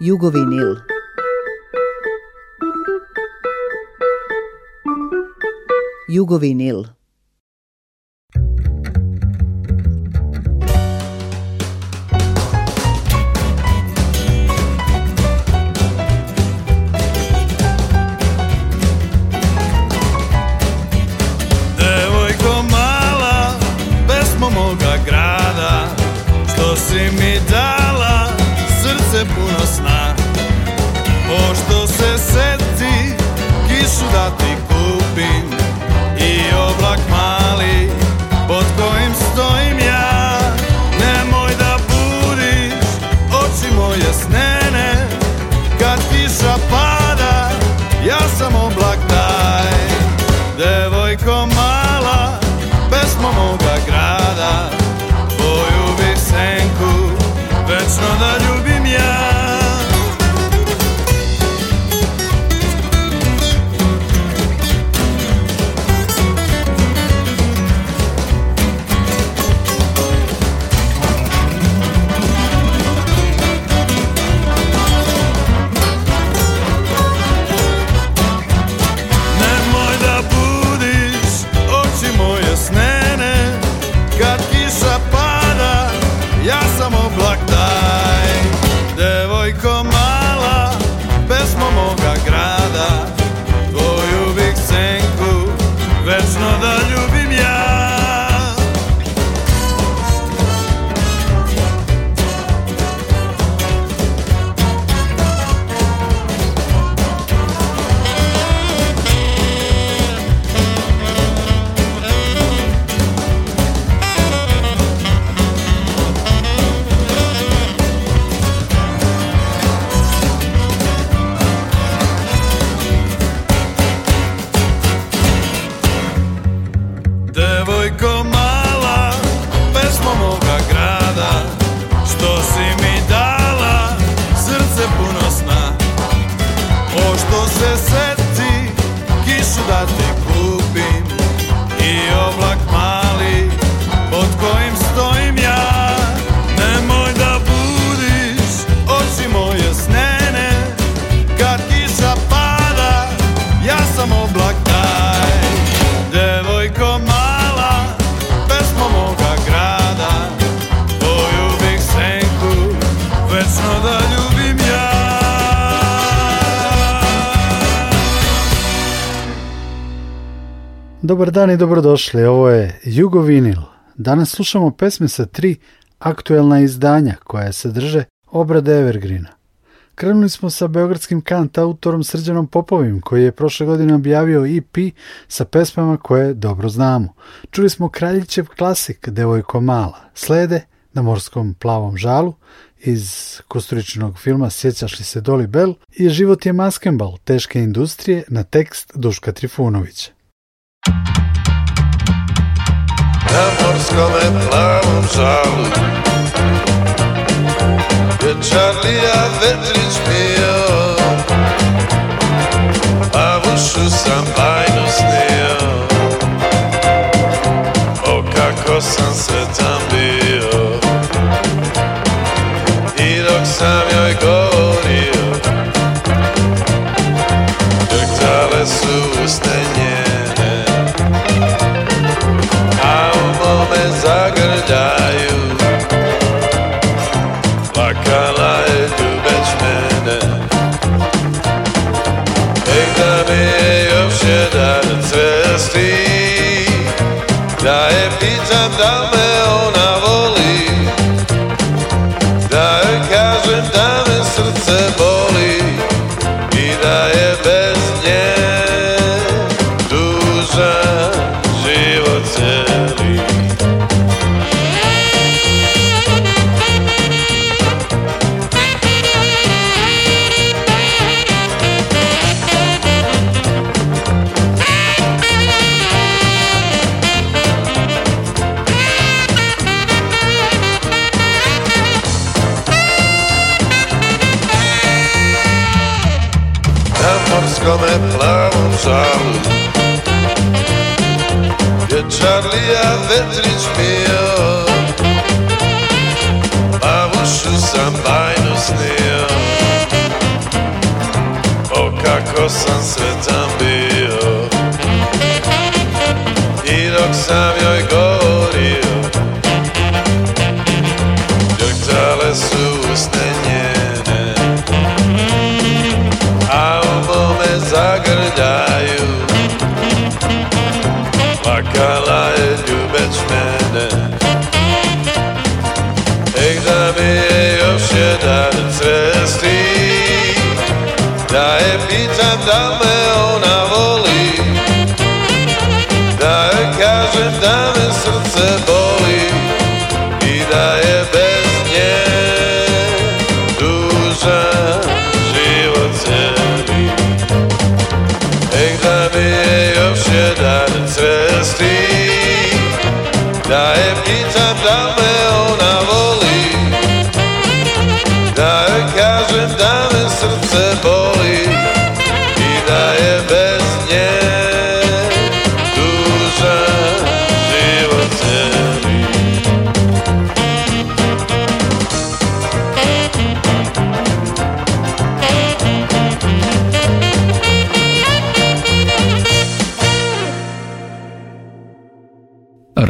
Jugovinil. Jugovinil. dobrodošli, ovo je Jugo Vinil. Danas slušamo pesme sa tri aktuelna izdanja koja se drže obrade Evergreena. Krenuli smo sa beogradskim kant autorom Srđanom Popovim koji je prošle godine objavio EP sa pesmama koje dobro znamo. Čuli smo Kraljićev klasik Devojko mala, slede na morskom plavom žalu iz kusturičnog filma Sjećaš li se Doli Bell i Život je maskembal teške industrije na tekst Duška Trifunovića. na morskome plavom žalu Je Čarlija vetrić bio A v ušu sam bajnu snio O kako sam se tam bio I dok sam joj govorio Drhtale su usne I'm on. come plavo sal Che Charlie a vetrich mir Plavo schuss am Beinus näher O kako san se tam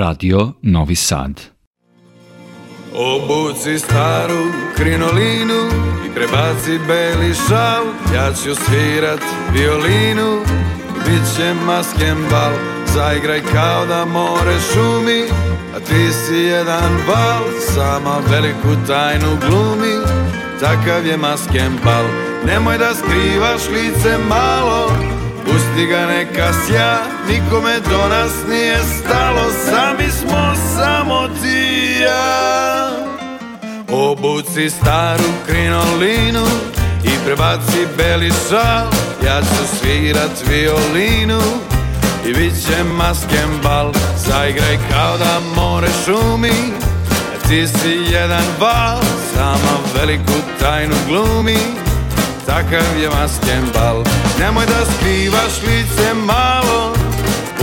Radio Novi Sad. Obuci staru krinolinu i prebaci beli šal, ja ću svirat violinu, bit će masken bal, zaigraj kao da more šumi, a ti si jedan bal sama veliku tajnu glumi, takav je masken bal, nemoj da skrivaš lice malo, pusti ga neka sja, nikome do nas nije stalo Sami smo samo ti ja Obuci staru krinolinu I prebaci beli šal Ja ću svirat violinu I bit će masken bal Zaigraj kao da more šumi Ti si jedan val Sama veliku tajnu glumi Takav je masken bal Nemoj da skrivaš lice malo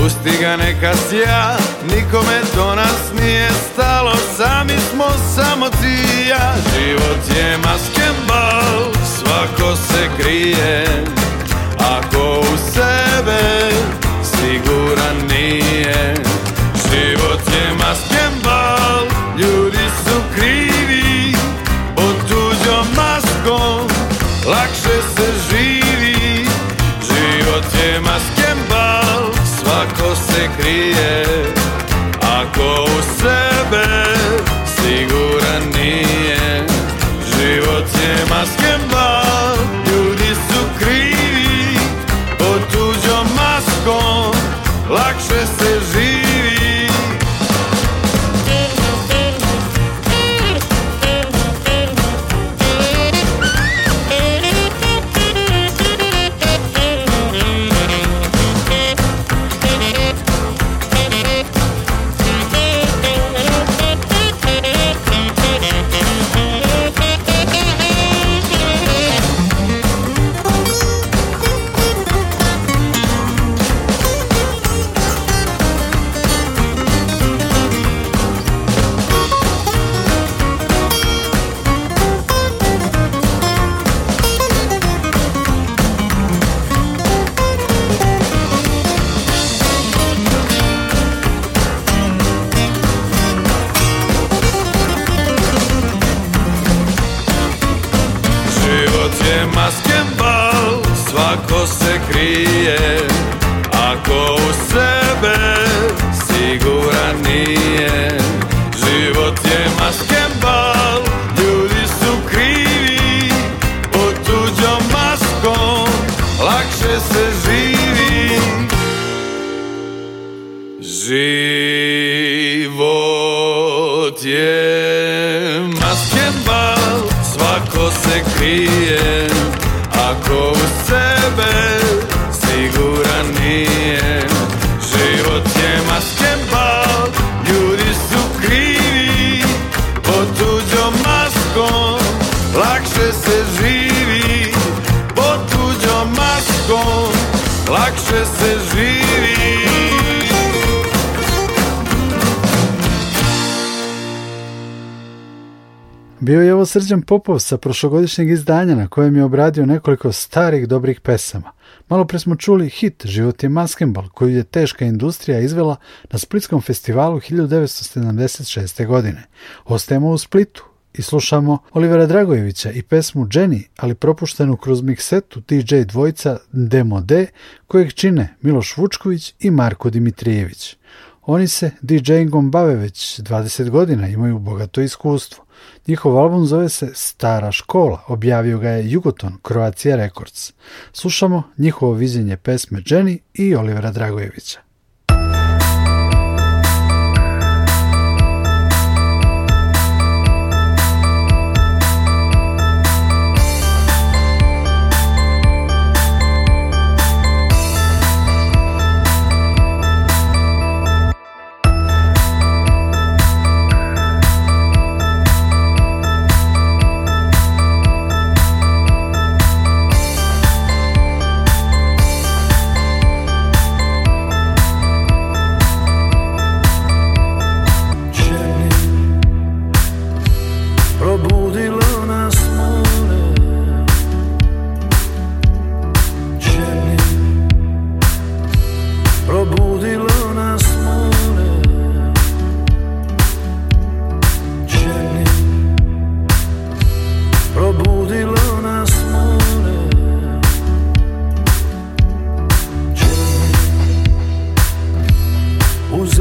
Pusti ga neka sja, nikome do nas nije stalo Sami smo samo ti i ja Život je maskembal, svako se krije Ako u sebe Ako u sebe siguran nije Život je maske ljudi su krivi Pod tuđom maskom lakše se živi se živi Bio je ovo Srđan Popov sa prošlogodišnjeg izdanja na kojem je obradio nekoliko starih dobrih pesama. Malo pre smo čuli hit Život je maskembal koju je teška industrija izvela na Splitskom festivalu 1976. godine. Ostajemo u Splitu i slušamo Olivera Dragojevića i pesmu Jenny, ali propuštenu kroz miksetu TJ dvojica Demo D, kojeg čine Miloš Vučković i Marko Dimitrijević. Oni se DJingom bave već 20 godina, imaju bogato iskustvo. Njihov album zove se Stara škola, objavio ga je Jugoton Croatia Records. Slušamo njihovo viđenje pesme Jenny i Olivera Dragojevića.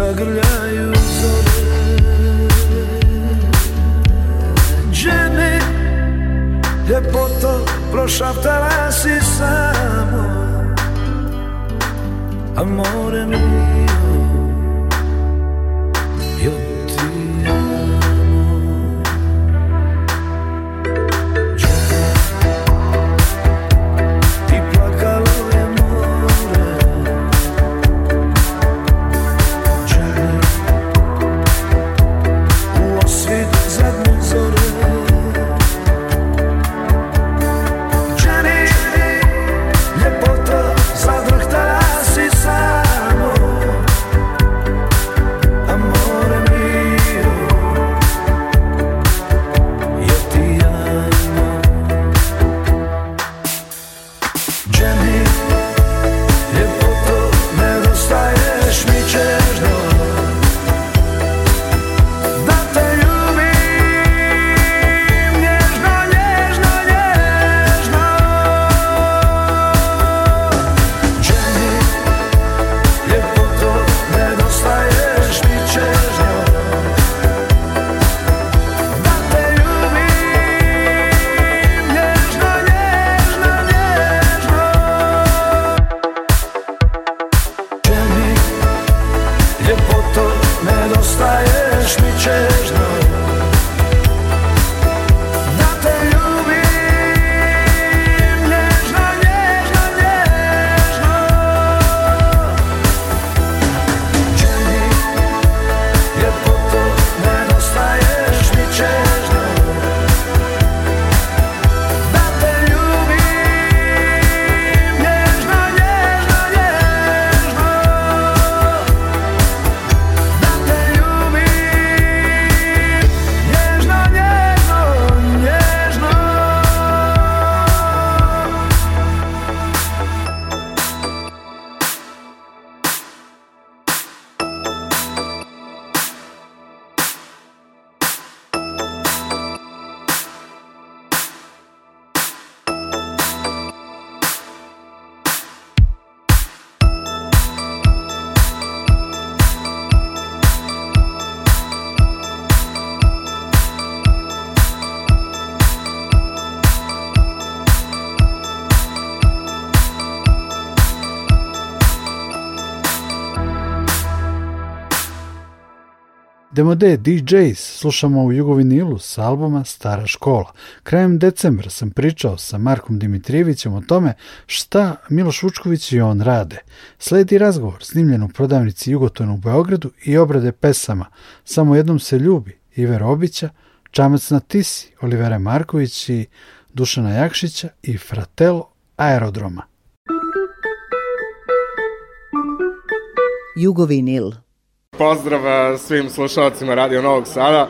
zagrljaju zore Džene, Ljepoto prošaptala si samo A more nije D DJs slušamo u Jugovinilu s albuma Stara škola. Krajem decembra sam pričao sa Markom Dimitrijevićem o tome šta Miloš Vučković i on rade. Sledi razgovor snimljen u prodavnici Jugotona u Beogradu i obrade pesama Samo jednom se ljubi Iver Obića, Čamac na Tisi, Olivera Marković i Dušana Jakšića i Fratelo aerodroma. Jugovinil Pozdrav svim slušalcima Radio Novog Sada.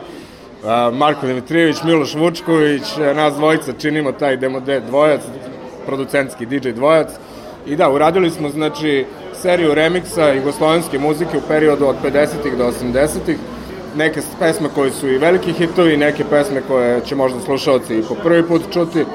Marko Dimitrijević, Miloš Vučković, nas dvojica činimo taj D dvojac, producentski DJ dvojac. I da, uradili smo znači seriju remiksa jugoslovenske muzike u periodu od 50-ih do 80 Neke pesme koje su i veliki hitovi, neke pesme koje će možda slušalci i po prvi put čuti.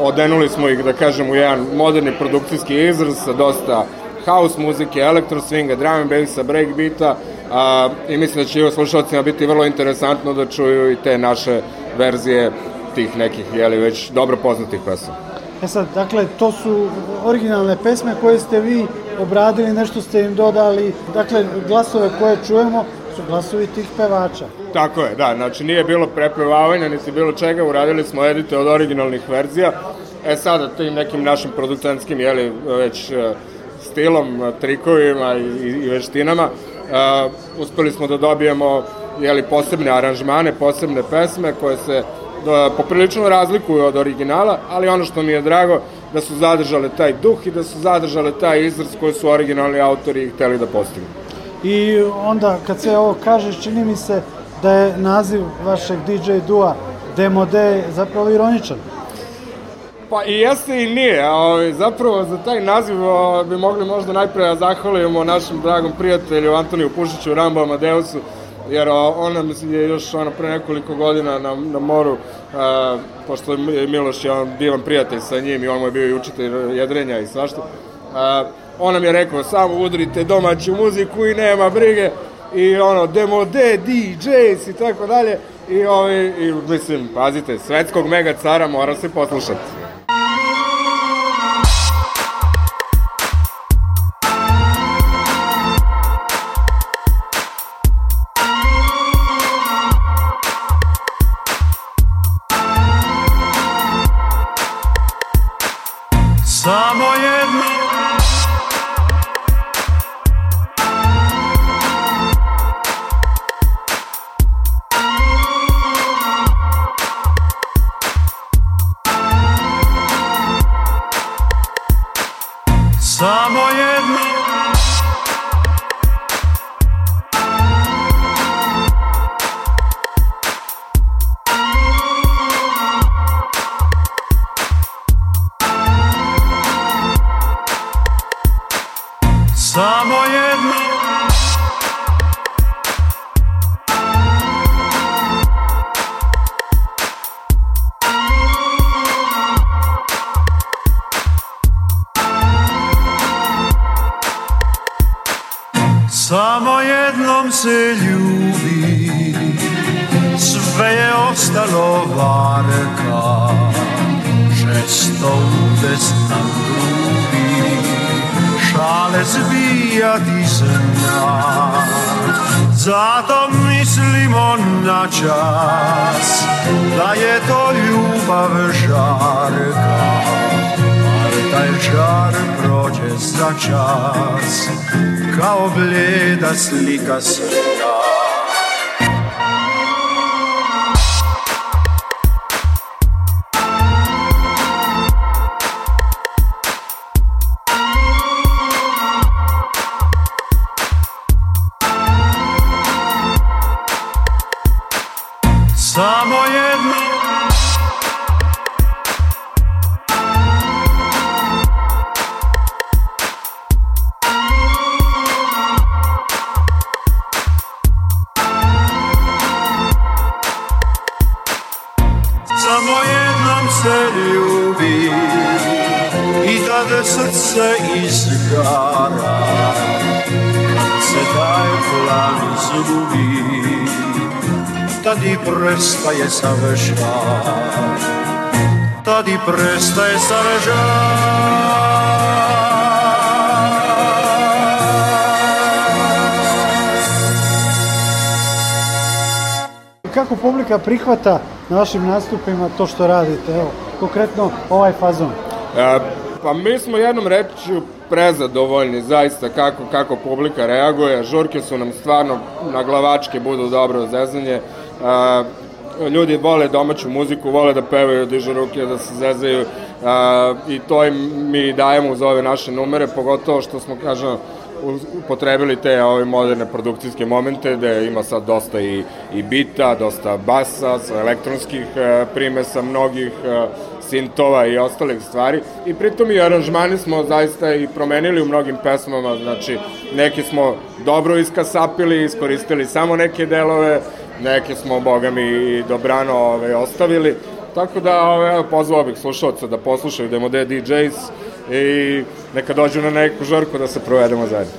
Odenuli smo ih, da kažem, u jedan moderni produkcijski izraz sa dosta house muzike, elektro swinga, drum and bassa, breakbeata a, i mislim da će i slušalcima biti vrlo interesantno da čuju i te naše verzije tih nekih, jeli, već dobro poznatih pesma. E sad, dakle, to su originalne pesme koje ste vi obradili, nešto ste im dodali, dakle, glasove koje čujemo su glasovi tih pevača. Tako je, da, znači nije bilo prepevavanja, nisi bilo čega, uradili smo edite od originalnih verzija, E sada tim nekim našim producentskim, jeli, već stilom, e, trikovima i, i veštinama e, uspeli smo da dobijemo jeli, posebne aranžmane, posebne pesme koje se da, e, poprilično razlikuju od originala, ali ono što mi je drago da su zadržale taj duh i da su zadržale taj izraz koji su originalni autori htjeli da postignu. I onda kad se ovo kaže, čini mi se da je naziv vašeg DJ Dua Demode zapravo ironičan. Pa i jeste i nije. Ovaj, zapravo za taj naziv ovaj, bi mogli možda najprej zahvalimo našem dragom prijatelju Antoniju Pušiću, Rambo Amadeusu, jer on nam je još ono, pre nekoliko godina na, na moru, a, pošto je Miloš je on divan prijatelj sa njim i on mu je bio i učitelj jedrenja i svašta, a, on nam je rekao samo udrite domaću muziku i nema brige i ono demode, DJs i tako dalje i, ovi, ovaj, i mislim, pazite, svetskog mega cara mora se poslušati. Because prestaje savršan, Tad i prestaje savršan. Kako publika prihvata na vašim nastupima to što radite, evo, konkretno ovaj fazon? E, pa mi smo jednom reći prezadovoljni zaista kako, kako publika reaguje, žurke su nam stvarno na glavačke budu dobro zezanje, e, ljudi vole domaću muziku, vole da pevaju, dižu ruke, da se zezaju i to im mi dajemo uz ove naše numere, pogotovo što smo, kažem, upotrebili te ove moderne produkcijske momente da ima sad dosta i, i bita, dosta basa, sa elektronskih e, primesa, mnogih e, sintova i ostalih stvari i pritom i aranžmani smo zaista i promenili u mnogim pesmama, znači neki smo dobro iskasapili, iskoristili samo neke delove, neke smo, boga mi, i dobrano ove, ostavili. Tako da, ove, pozvao bih slušalca da poslušaju demode DJs i neka dođu na neku žrku da se provedemo zajedno.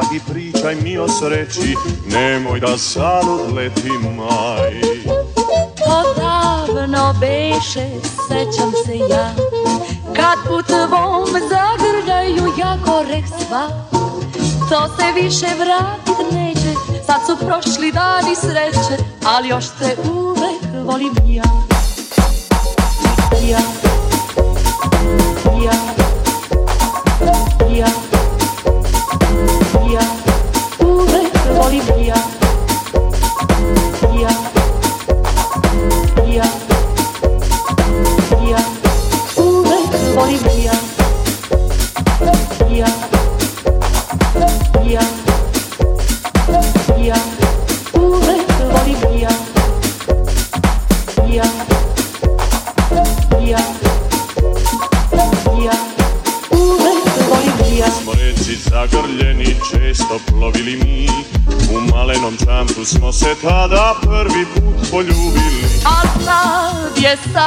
dragi, pričaj mi o sreći, nemoj da sad leti maj. Odavno beše, sećam se ja, kad put zagrljaju jako rek sva. To se više vratit neće, sad su prošli dani sreće, ali još te uvek volim ja.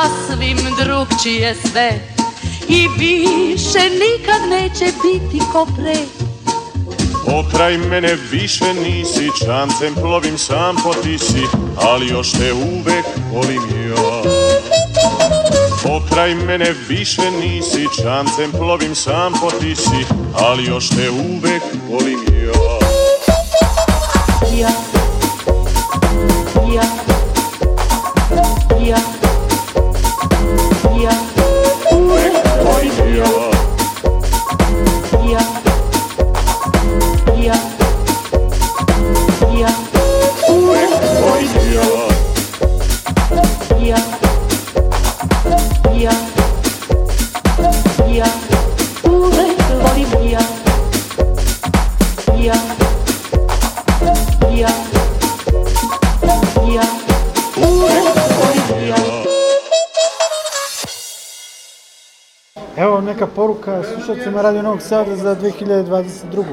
sasvim drugčije sve I više nikad neće biti ko pre Pokraj mene više nisi, Čancem plovim sam po Ali još te uvek volim ja Pokraj mene više nisi, Čancem plovim sam po si Ali još te uvek volim ja Ja poruka slušateljima Radio Novog Sada za 2022.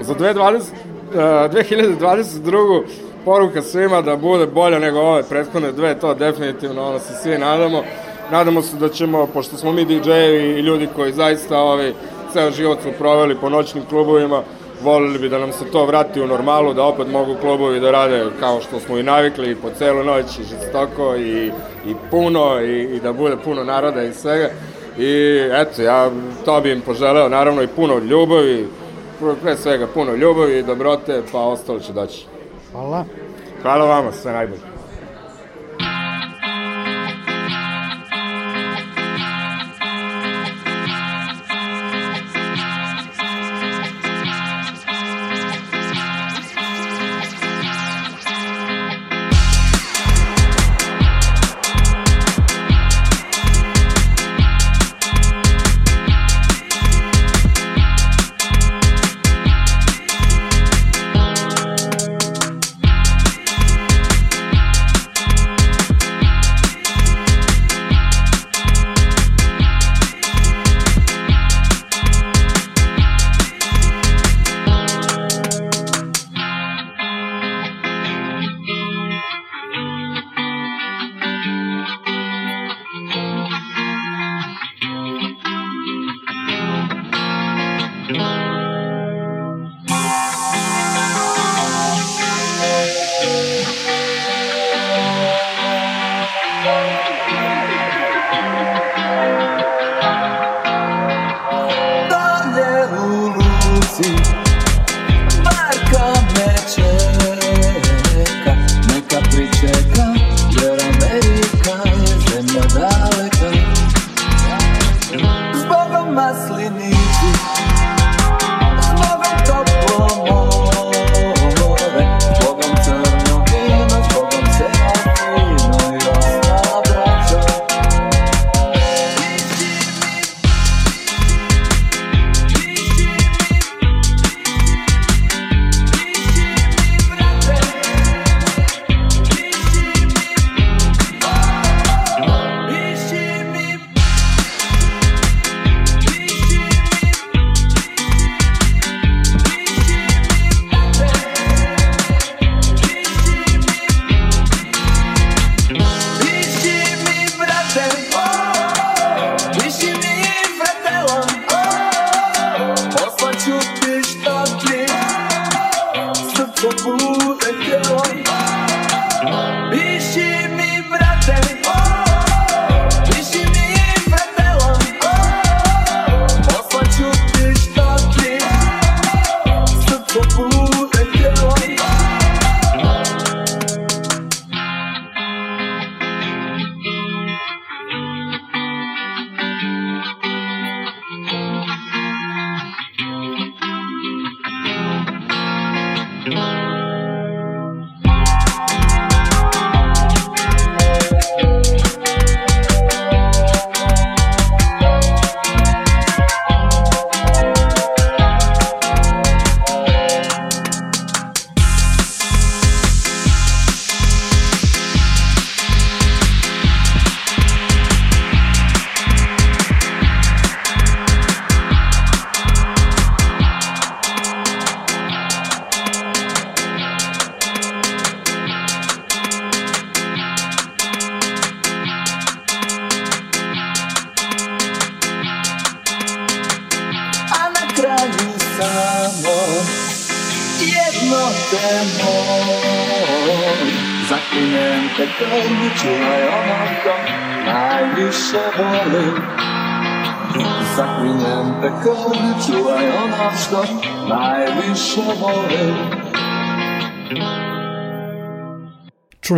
Za 2020, 2022. E, poruka svima da bude bolje nego ove prethodne dve, to definitivno ono se svi nadamo. Nadamo se da ćemo, pošto smo mi DJ-evi i ljudi koji zaista ovaj, ceo život smo proveli po noćnim klubovima, volili bi da nam se to vrati u normalu, da opet mogu klubovi da rade kao što smo i navikli i po celu noć i žestoko i, i puno i, i da bude puno naroda i svega i eto, ja to bi im poželeo, naravno i puno ljubavi, pre svega puno ljubavi i dobrote, pa ostalo će doći. Hvala. Hvala vama, sve najbolje.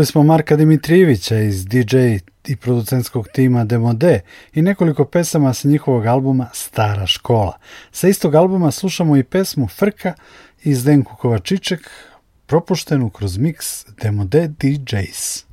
smo Marka Dimitrijevića iz DJ i producentskog tima D i nekoliko pesama s njihovog albuma Stara škola. Sa istog albuma slušamo i pesmu Frka iz Denku Kovačiček, propuštenu kroz miks D DJs.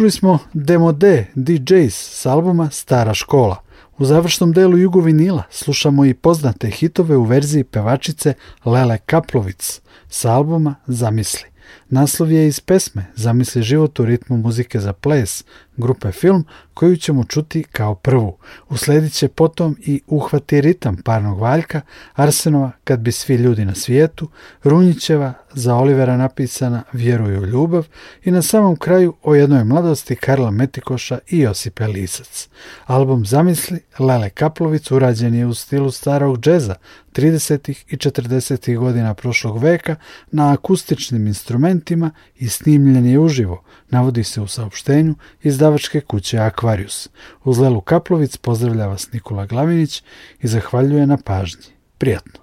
Čuli smo Demo D, DJs s albuma Stara škola. U završnom delu Jugovinila slušamo i poznate hitove u verziji pevačice Lele Kaplovic s albuma Zamisli. Naslov je iz pesme Zamisli život u ritmu muzike za ples grupe Film, koju ćemo čuti kao prvu. Usledit će potom i Uhvati ritam parnog valjka, Arsenova Kad bi svi ljudi na svijetu, Runjićeva za Olivera napisana Vjeruju u ljubav i na samom kraju o jednoj mladosti Karla Metikoša i Josipe Lisac. Album Zamisli Lele Kaplovic urađen je u stilu starog džeza 30. i 40. godina prošlog veka na akustičnim instrumentima i snimljen je uživo, navodi se u saopštenju izda izdavačke kuće Aquarius. Uz Lelu Kaplovic pozdravlja vas Nikola Glavinić i zahvaljuje na pažnji. Prijatno!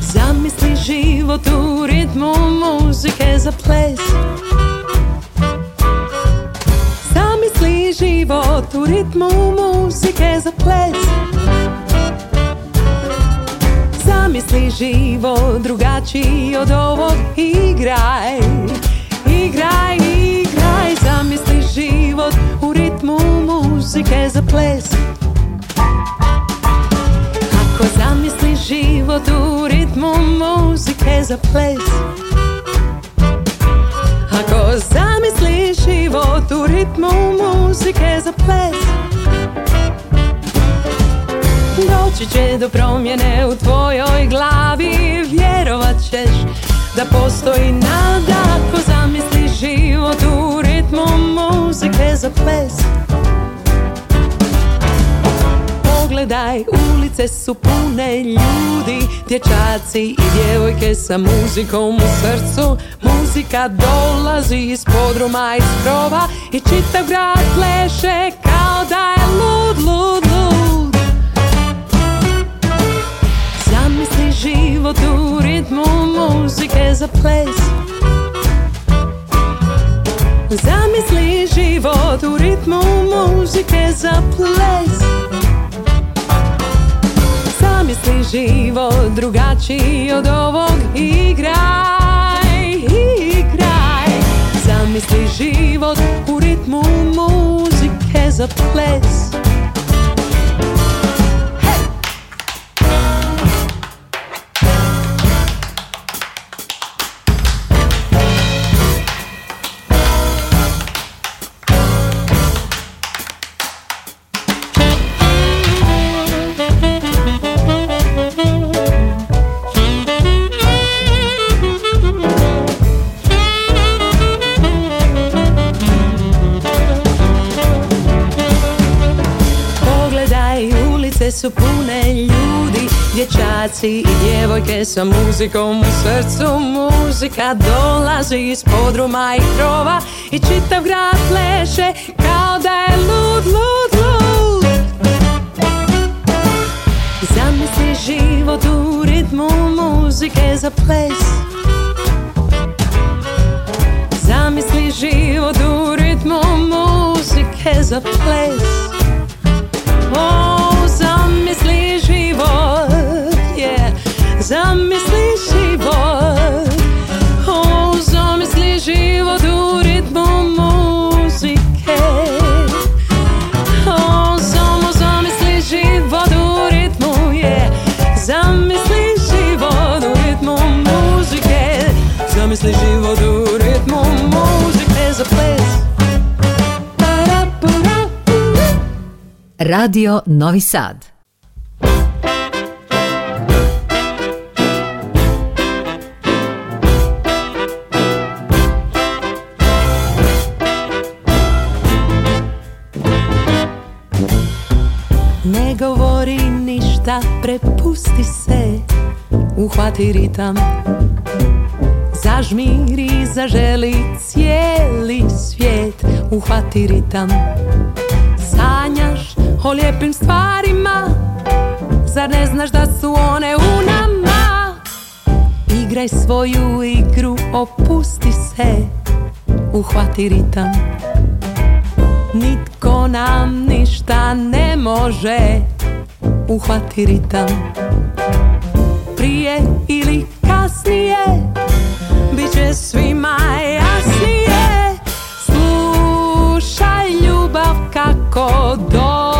Zamisli život u ritmu muzike za ples Zamisli život u ritmu muzike za ples Zamisli živo drugačiji od ovog Igraj, igraj, igraj Zamisli život u ritmu muzike za ples Ako zamisli život u ritmu muzike za ples Ako zamisli život u ritmu muzike za ples Doći će do promjene u tvojoj glavi Vjerovat ćeš da postoji nada Ako zamisli život u ritmu muzike za ples Pogledaj, ulice su pune ljudi Dječaci i djevojke sa muzikom u srcu Muzika dolazi iz podruma, iz krova I čitav grad pleše kao da je lud, lud, lud život u ritmu muzike za ples Zamisli život u ritmu muzike za ples Zamisli život drugačiji od ovog igraj, igraj Zamisli život u ritmu muzike za ples djeci i djevojke sa muzikom u srcu Muzika dolazi iz podruma i krova I čitav grad pleše kao da je lud, lud, lud Zamisli život u ritmu muzike za ples Zamisli život u ritmu muzike za ples Oh, zamisli život Zamisli život O, zamisli život u ritmu muzike O, samo zamisli život u ritmu je Zamisli život u ritmu muzike Zamisli život u ritmu muzike Za ples Radio Novi Sad prepusti se, uhvati ritam Zažmiri, zaželi cijeli svijet, uhvati ritam Sanjaš o lijepim stvarima, zar ne znaš da su one u nama? Igraj svoju igru, opusti se, uhvati ritam Nitko nam ništa ne može uhvati ritam Prije ili kasnije Biće svima jasnije Slušaj ljubav kako do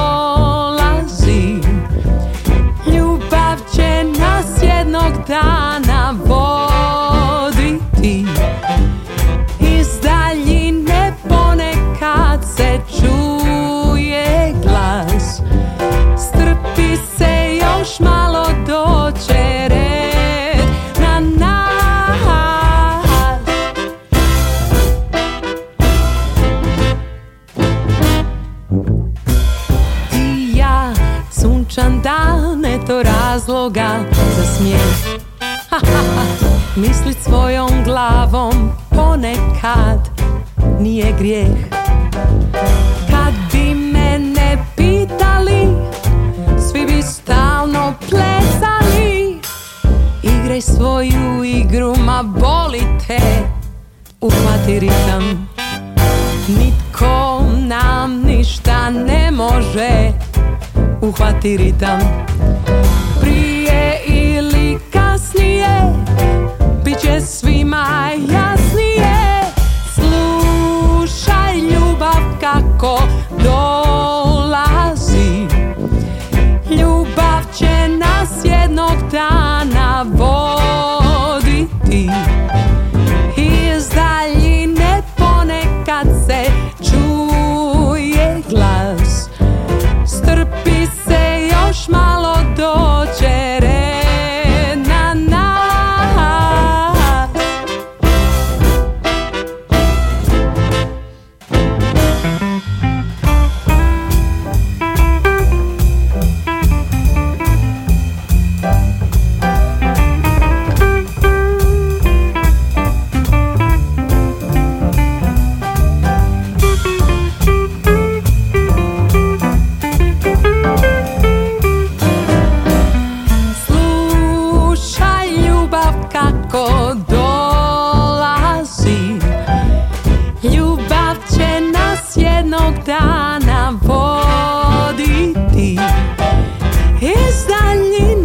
razloga za smijeh ha, ha, Mislit svojom glavom ponekad nije grijeh Kad bi mene pitali Svi bi stalno plesali Igraj svoju igru, ma boli te Uhvati ritam Nitko nam ništa ne može Uhvati ritam jasnije, bit će svima jasnije. Está lindo.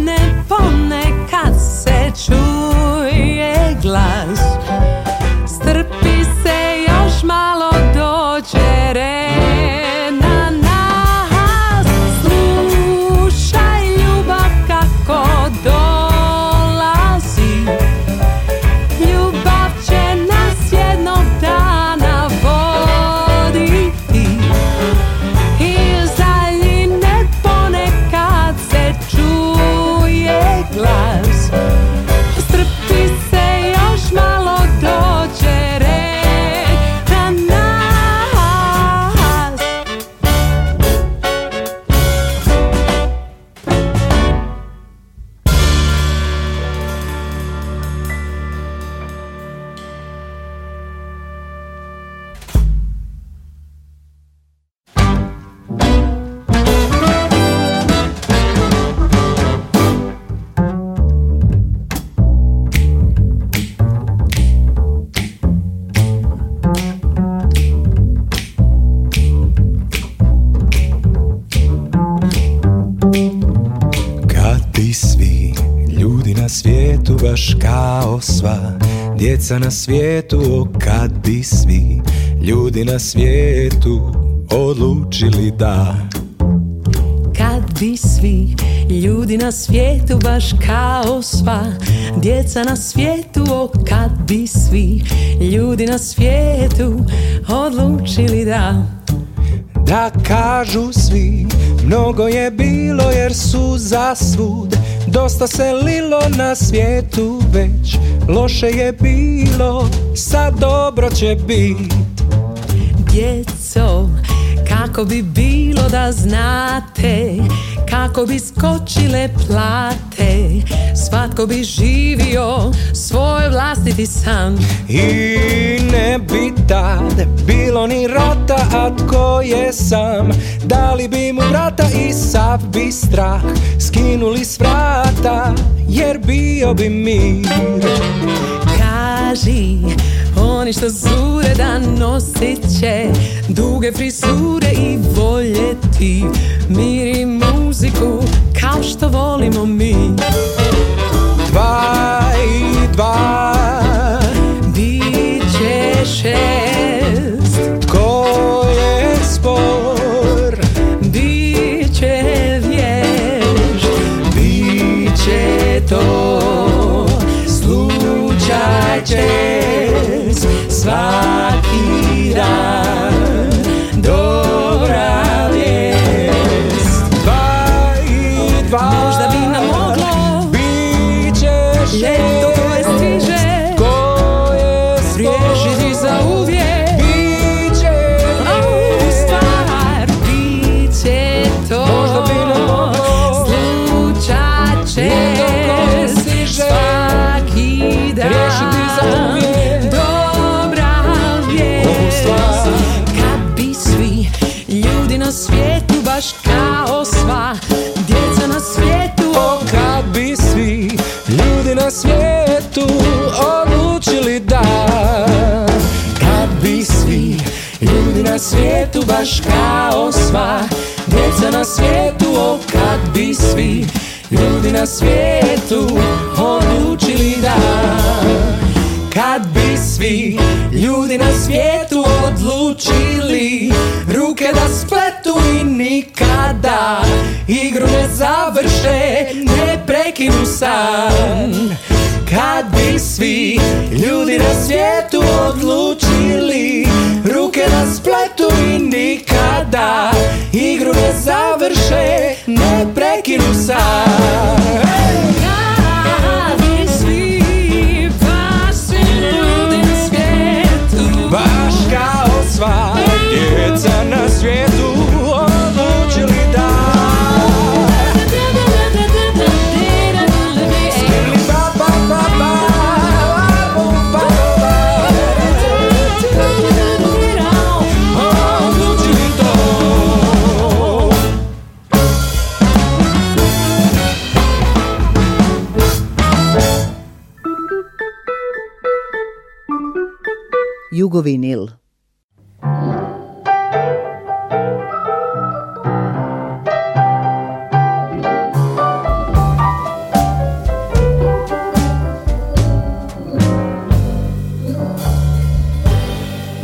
na svijetu o kad bi svi ljudi na svijetu odlučili da Kad bi svi ljudi na svijetu baš kao sva djeca na svijetu o kad bi svi ljudi na svijetu odlučili da Da kažu svi mnogo je bilo jer su za svud Dosta se lilo na svijetu već Loše je bilo, sad dobro će bit Djeco, kako bi bilo da znate Kako bi skočile plate E, svatko bi živio svoj vlastiti san I ne bi tad bilo ni rata, a tko je sam Dali bi mu vrata i sav bi strah Skinuli s vrata jer bio bi mir Kaži oni što zure da nosit će Duge frizure i voljeti Mir i muziku kao što volimo mi Dva baš kao sva Djeca na svijetu, o kad bi svi Ljudi na svijetu odlučili da Kad bi svi ljudi na svijetu baš kao sva Djeca na svijetu, o kad bi svi Ljudi na svijetu odlučili da kad bi svi ljudi na svijetu odlučili ruke da spre nikada igru ne završe, ne prekinu san Kad bi svi ljudi na svijetu odlučili Ruke na spletu i nikada igru ne završe, ne prekinu san baš kao sva djeca na svijetu jugovinil.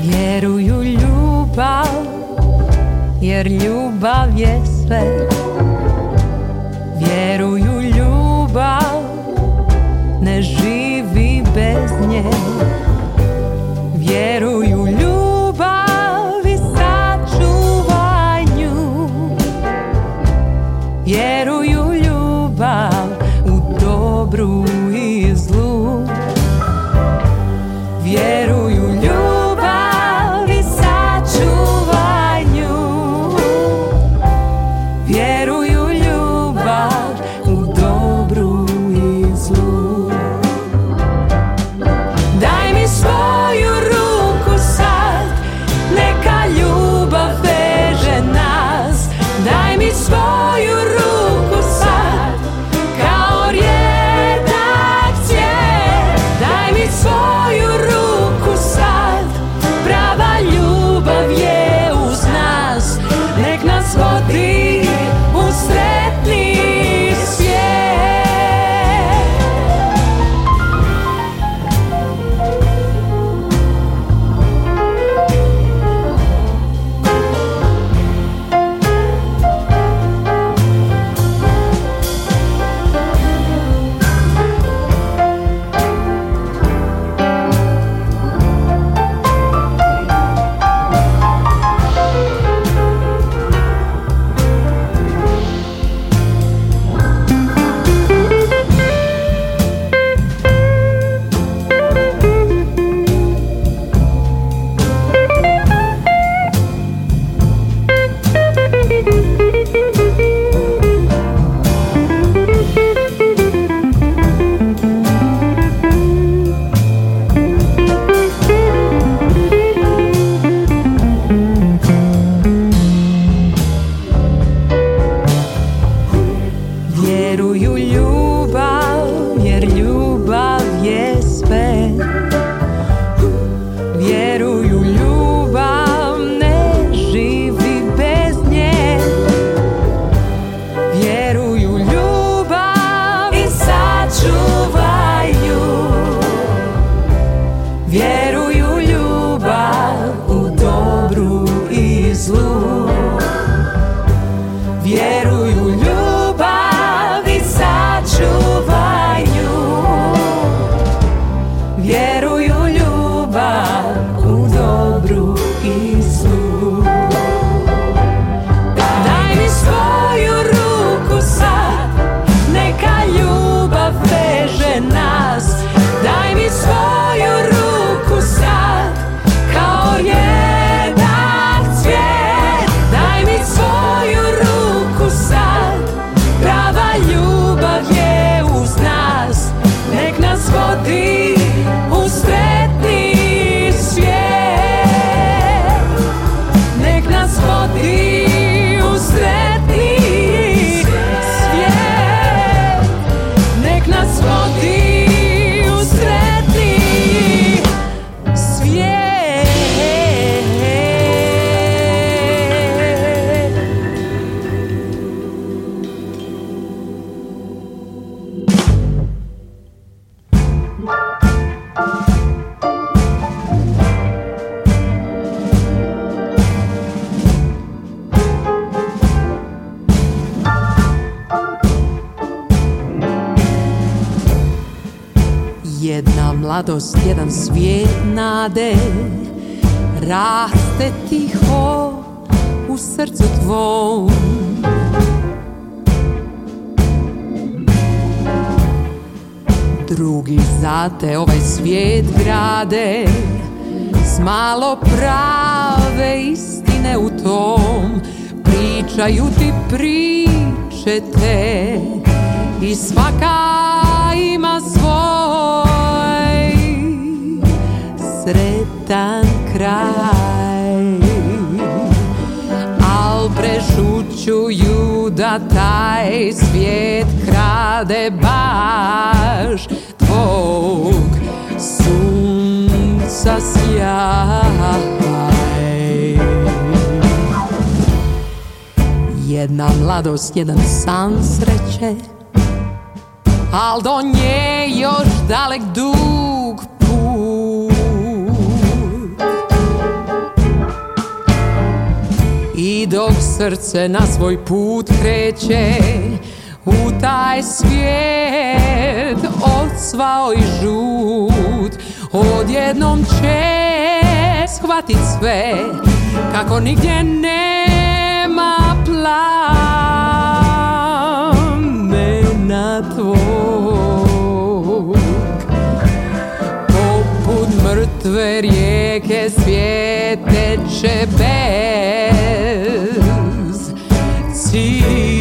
Vjeruju ljubav, jer ljubav je sve. Vjeruju mladost jedan svijet nade raste tiho u srcu tvom Drugi te ovaj svijet grade S malo prave istine u tom Pričaju ti priče te I svaka ima svoj sretan kraj Al prešućuju da taj svijet krade baš Tvog sunca sjaj Jedna mladost, jedan san sreće Al do nje još dalek dug I dok srce na svoj put kreće u taj svijet svao i žut Odjednom će shvatit sve Kako nigdje nema na tvog Poput mrtve rijeke svijet teče bez see